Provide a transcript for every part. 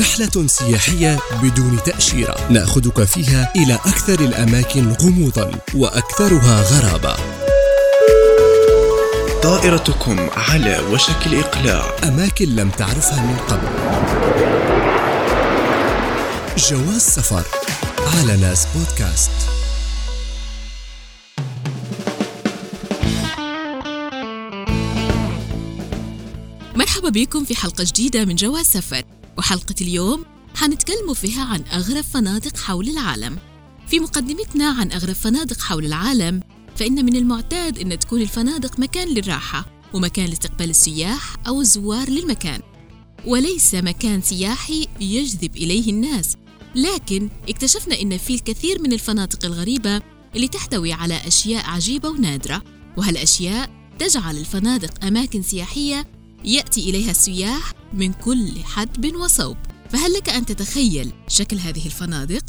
رحلة سياحية بدون تأشيرة. نأخذك فيها إلى أكثر الأماكن غموضا وأكثرها غرابة. طائرتكم على وشك الإقلاع. أماكن لم تعرفها من قبل. جواز سفر. على ناس بودكاست. مرحبا بكم في حلقة جديدة من جواز سفر. وحلقة اليوم حنتكلموا فيها عن أغرب فنادق حول العالم. في مقدمتنا عن أغرب فنادق حول العالم فإن من المعتاد أن تكون الفنادق مكان للراحة ومكان لاستقبال السياح أو الزوار للمكان. وليس مكان سياحي يجذب إليه الناس. لكن اكتشفنا أن في الكثير من الفنادق الغريبة اللي تحتوي على أشياء عجيبة ونادرة. وهالأشياء تجعل الفنادق أماكن سياحية يأتي إليها السياح من كل حدب وصوب. فهل لك أن تتخيل شكل هذه الفنادق؟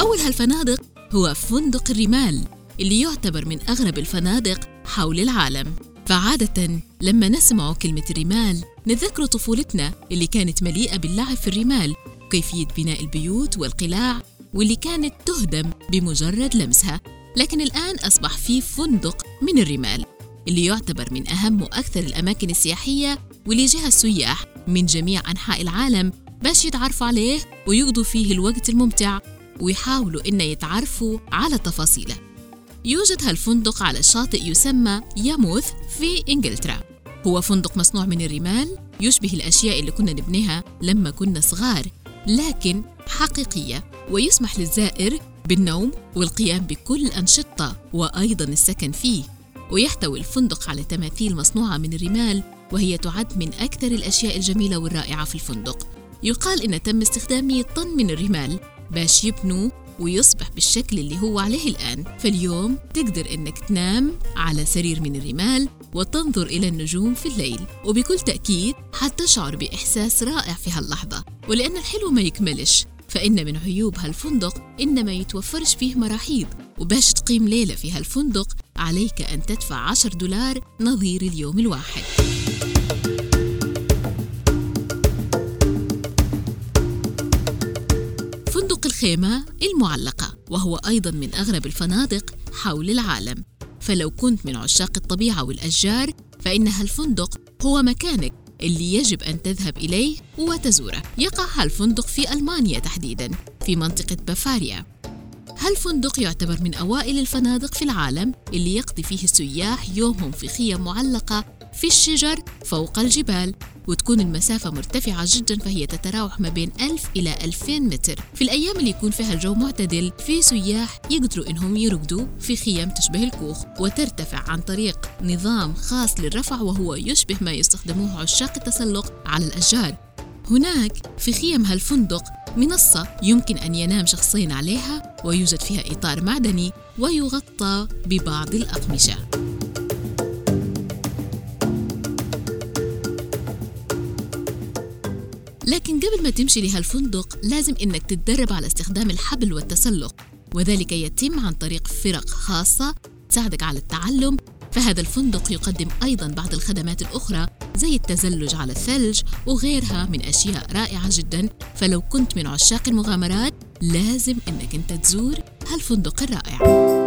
أول هالفنادق هو فندق الرمال اللي يعتبر من أغرب الفنادق حول العالم. فعادة لما نسمع كلمة الرمال نتذكر طفولتنا اللي كانت مليئة باللعب في الرمال وكيفية بناء البيوت والقلاع واللي كانت تهدم بمجرد لمسها. لكن الآن أصبح في فندق من الرمال اللي يعتبر من أهم وأكثر الأماكن السياحية واللي يجيها السياح من جميع أنحاء العالم باش يتعرفوا عليه ويقضوا فيه الوقت الممتع ويحاولوا إن يتعرفوا على تفاصيله. يوجد هالفندق على شاطئ يسمى ياموث في إنجلترا. هو فندق مصنوع من الرمال يشبه الأشياء اللي كنا نبنيها لما كنا صغار لكن حقيقية ويسمح للزائر بالنوم والقيام بكل الأنشطة وأيضا السكن فيه. ويحتوي الفندق على تماثيل مصنوعة من الرمال وهي تعد من أكثر الأشياء الجميلة والرائعة في الفندق. يقال إن تم استخدام 100 طن من الرمال باش يبنوا ويصبح بالشكل اللي هو عليه الآن. فاليوم تقدر إنك تنام على سرير من الرمال وتنظر إلى النجوم في الليل. وبكل تأكيد حتشعر بإحساس رائع في هاللحظة. ولأن الحلو ما يكملش. فإن من عيوب هالفندق إن ما يتوفرش فيه مراحيض وباش تقيم ليلة في هالفندق عليك أن تدفع 10 دولار نظير اليوم الواحد. فندق الخيمة المعلقة وهو أيضا من أغرب الفنادق حول العالم. فلو كنت من عشاق الطبيعة والأشجار فإن هالفندق هو مكانك. اللي يجب أن تذهب إليه وتزوره. يقع هالفندق في ألمانيا تحديداً؟ في منطقة بافاريا. هالفندق يعتبر من أوائل الفنادق في العالم اللي يقضي فيه السياح يومهم في خيم معلقة في الشجر فوق الجبال؟ وتكون المسافة مرتفعة جدا فهي تتراوح ما بين 1000 إلى 2000 متر. في الأيام اللي يكون فيها الجو معتدل في سياح يقدروا إنهم يرقدوا في خيام تشبه الكوخ وترتفع عن طريق نظام خاص للرفع وهو يشبه ما يستخدموه عشاق التسلق على الأشجار. هناك في خيم هالفندق منصة يمكن أن ينام شخصين عليها ويوجد فيها إطار معدني ويغطى ببعض الأقمشة. لكن قبل ما تمشي لهالفندق لازم إنك تتدرب على استخدام الحبل والتسلق وذلك يتم عن طريق فرق خاصة تساعدك على التعلم. فهذا الفندق يقدم أيضا بعض الخدمات الأخرى زي التزلج على الثلج وغيرها من أشياء رائعة جدا. فلو كنت من عشاق المغامرات لازم إنك أنت تزور هالفندق الرائع.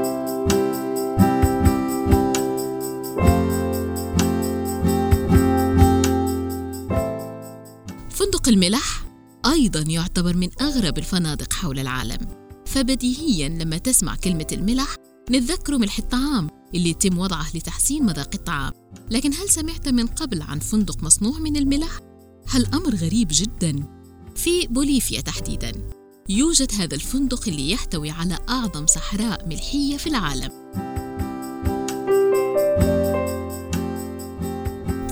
الملح أيضا يعتبر من أغرب الفنادق حول العالم. فبديهيا لما تسمع كلمة الملح نتذكر ملح الطعام اللي يتم وضعه لتحسين مذاق الطعام. لكن هل سمعت من قبل عن فندق مصنوع من الملح؟ هالأمر غريب جدا؟ في بوليفيا تحديدا. يوجد هذا الفندق اللي يحتوي على أعظم صحراء ملحية في العالم.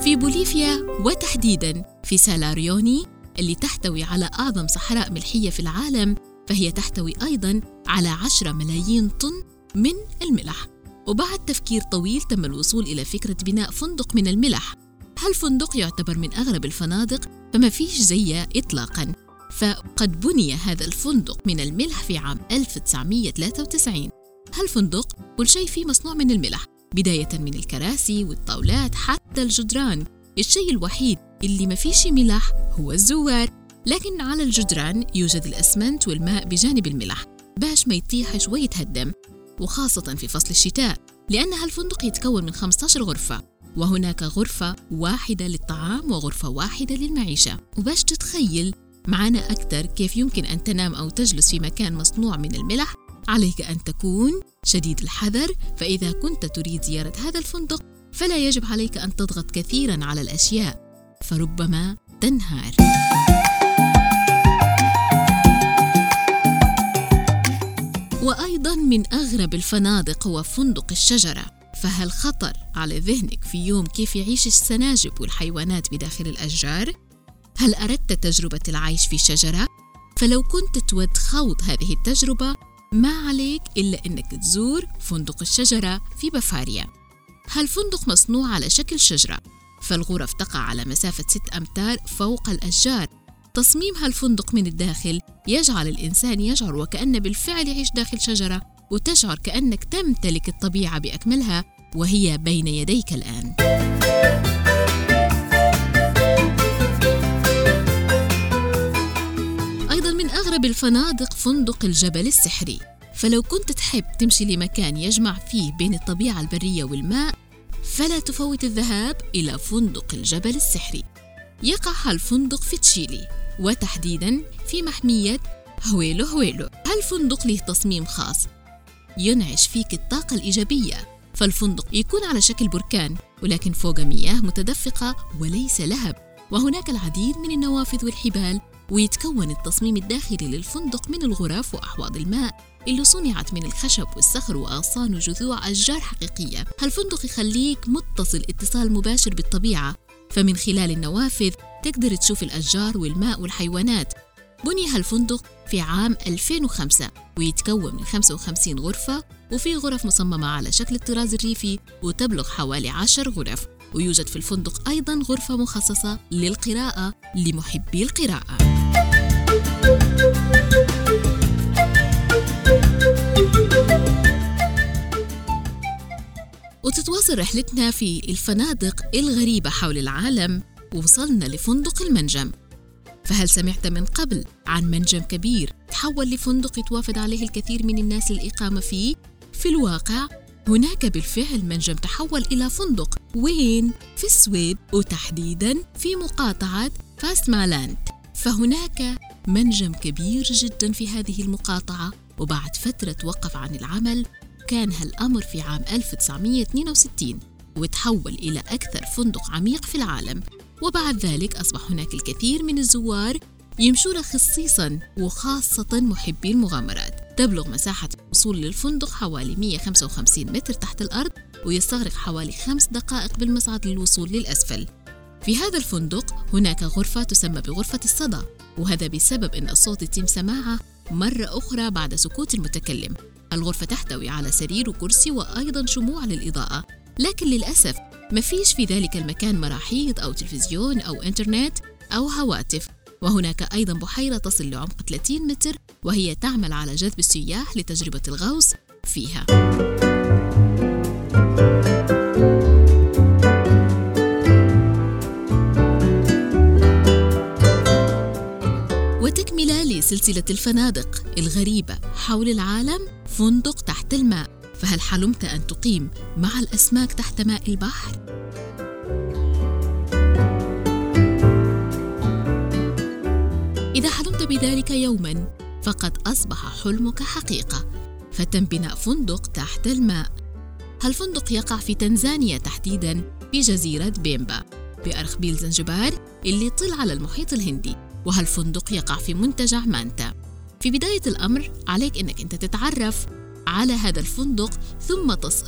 في بوليفيا وتحديدا في سالاريوني اللي تحتوي على أعظم صحراء ملحية في العالم فهي تحتوي أيضا على 10 ملايين طن من الملح. وبعد تفكير طويل تم الوصول إلى فكرة بناء فندق من الملح. هالفندق يعتبر من أغرب الفنادق؟ فما فيش زيه إطلاقاً. فقد بني هذا الفندق من الملح في عام 1993 هالفندق كل شيء فيه مصنوع من الملح بداية من الكراسي والطاولات حتى الجدران؟ الشيء الوحيد اللي ما فيش ملح هو الزوار. لكن على الجدران يوجد الأسمنت والماء بجانب الملح باش ما يطيحش ويتهدم وخاصة في فصل الشتاء لأن هالفندق يتكون من 15 غرفة. وهناك غرفة واحدة للطعام وغرفة واحدة للمعيشة. وباش تتخيل معنا أكثر كيف يمكن أن تنام أو تجلس في مكان مصنوع من الملح عليك أن تكون شديد الحذر. فإذا كنت تريد زيارة هذا الفندق فلا يجب عليك أن تضغط كثيرا على الأشياء فربما تنهار وأيضا من أغرب الفنادق هو فندق الشجرة فهل خطر على ذهنك في يوم كيف يعيش السناجب والحيوانات بداخل الأشجار؟ هل أردت تجربة العيش في شجرة؟ فلو كنت تود خوض هذه التجربة ما عليك إلا أنك تزور فندق الشجرة في بافاريا هالفندق مصنوع على شكل شجرة؟ فالغرف تقع على مسافة 6 أمتار فوق الأشجار. تصميم هالفندق من الداخل يجعل الإنسان يشعر وكأن بالفعل يعيش داخل شجرة وتشعر كأنك تمتلك الطبيعة بأكملها وهي بين يديك الآن. أيضا من أغرب الفنادق فندق الجبل السحري. فلو كنت تحب تمشي لمكان يجمع فيه بين الطبيعة البرية والماء فلا تفوت الذهاب إلى فندق الجبل السحري. يقع هالفندق في تشيلي وتحديدا في محمية هويلو هويلو. هالفندق له تصميم خاص ينعش فيك الطاقة الإيجابية. فالفندق يكون على شكل بركان ولكن فوق مياه متدفقة وليس لهب. وهناك العديد من النوافذ والحبال ويتكون التصميم الداخلي للفندق من الغرف وأحواض الماء. اللي صنعت من الخشب والصخر وأغصان وجذوع أشجار حقيقية. هالفندق يخليك متصل اتصال مباشر بالطبيعة. فمن خلال النوافذ تقدر تشوف الأشجار والماء والحيوانات. بني هالفندق في عام 2005 ويتكون من 55 غرفة وفي غرف مصممة على شكل الطراز الريفي وتبلغ حوالي 10 غرف. ويوجد في الفندق أيضا غرفة مخصصة للقراءة لمحبي القراءة. وتتواصل رحلتنا في الفنادق الغريبة حول العالم ووصلنا لفندق المنجم فهل سمعت من قبل عن منجم كبير تحول لفندق يتوافد عليه الكثير من الناس للإقامة فيه؟ في الواقع هناك بالفعل منجم تحول إلى فندق وين؟ في السويد وتحديدا في مقاطعة فاسمالاند فهناك منجم كبير جدا في هذه المقاطعة وبعد فترة توقف عن العمل كان هالأمر في عام 1962 وتحول إلى أكثر فندق عميق في العالم. وبعد ذلك أصبح هناك الكثير من الزوار يمشون خصيصا وخاصة محبي المغامرات. تبلغ مساحة الوصول للفندق حوالي 155 متر تحت الأرض ويستغرق حوالي خمس دقائق بالمصعد للوصول للأسفل. في هذا الفندق هناك غرفة تسمى بغرفة الصدى وهذا بسبب أن الصوت يتم سماعة مرة أخرى بعد سكوت المتكلم. الغرفة تحتوي على سرير وكرسي وأيضا شموع للإضاءة. لكن للأسف ما فيش في ذلك المكان مراحيض أو تلفزيون أو إنترنت أو هواتف. وهناك أيضا بحيرة تصل لعمق 30 متر وهي تعمل على جذب السياح لتجربة الغوص فيها. وتكملة لسلسلة الفنادق الغريبة حول العالم فندق تحت الماء. فهل حلمت أن تقيم مع الأسماك تحت ماء البحر؟ إذا حلمت بذلك يوما فقد أصبح حلمك حقيقة. فتم بناء فندق تحت الماء. هالفندق يقع في تنزانيا تحديدا في جزيرة بيمبا؟ بأرخبيل زنجبار اللي يطل على المحيط الهندي. وهالفندق يقع في منتجع مانتا. في بداية الأمر عليك أنك أنت تتعرف على هذا الفندق ثم تصل.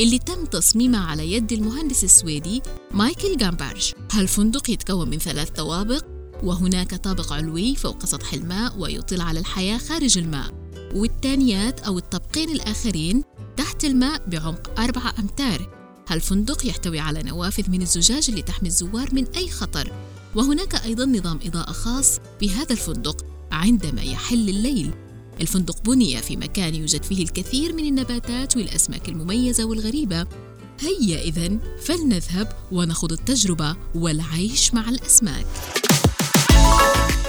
اللي تم تصميمه على يد المهندس السويدي مايكل جامبارج هالفندق يتكون من ثلاث طوابق وهناك طابق علوي فوق سطح الماء ويطل على الحياة خارج الماء. والثانيات أو الطبقين الآخرين تحت الماء بعمق أربعة أمتار. هالفندق يحتوي على نوافذ من الزجاج اللي تحمي الزوار من أي خطر. وهناك أيضا نظام إضاءة خاص بهذا الفندق عندما يحل الليل. الفندق بني في مكان يوجد فيه الكثير من النباتات والأسماك المميزة والغريبة. هيا إذا فلنذهب ونخوض التجربة والعيش مع الأسماك.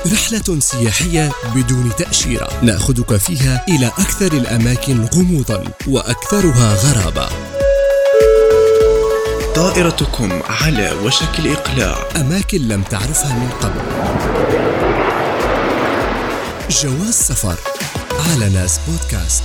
رحلة سياحية بدون تأشيرة. ناخذك فيها إلى أكثر الأماكن غموضا وأكثرها غرابة. طائرتكم على وشك الإقلاع. أماكن لم تعرفها من قبل. جواز سفر. على ناس بودكاست.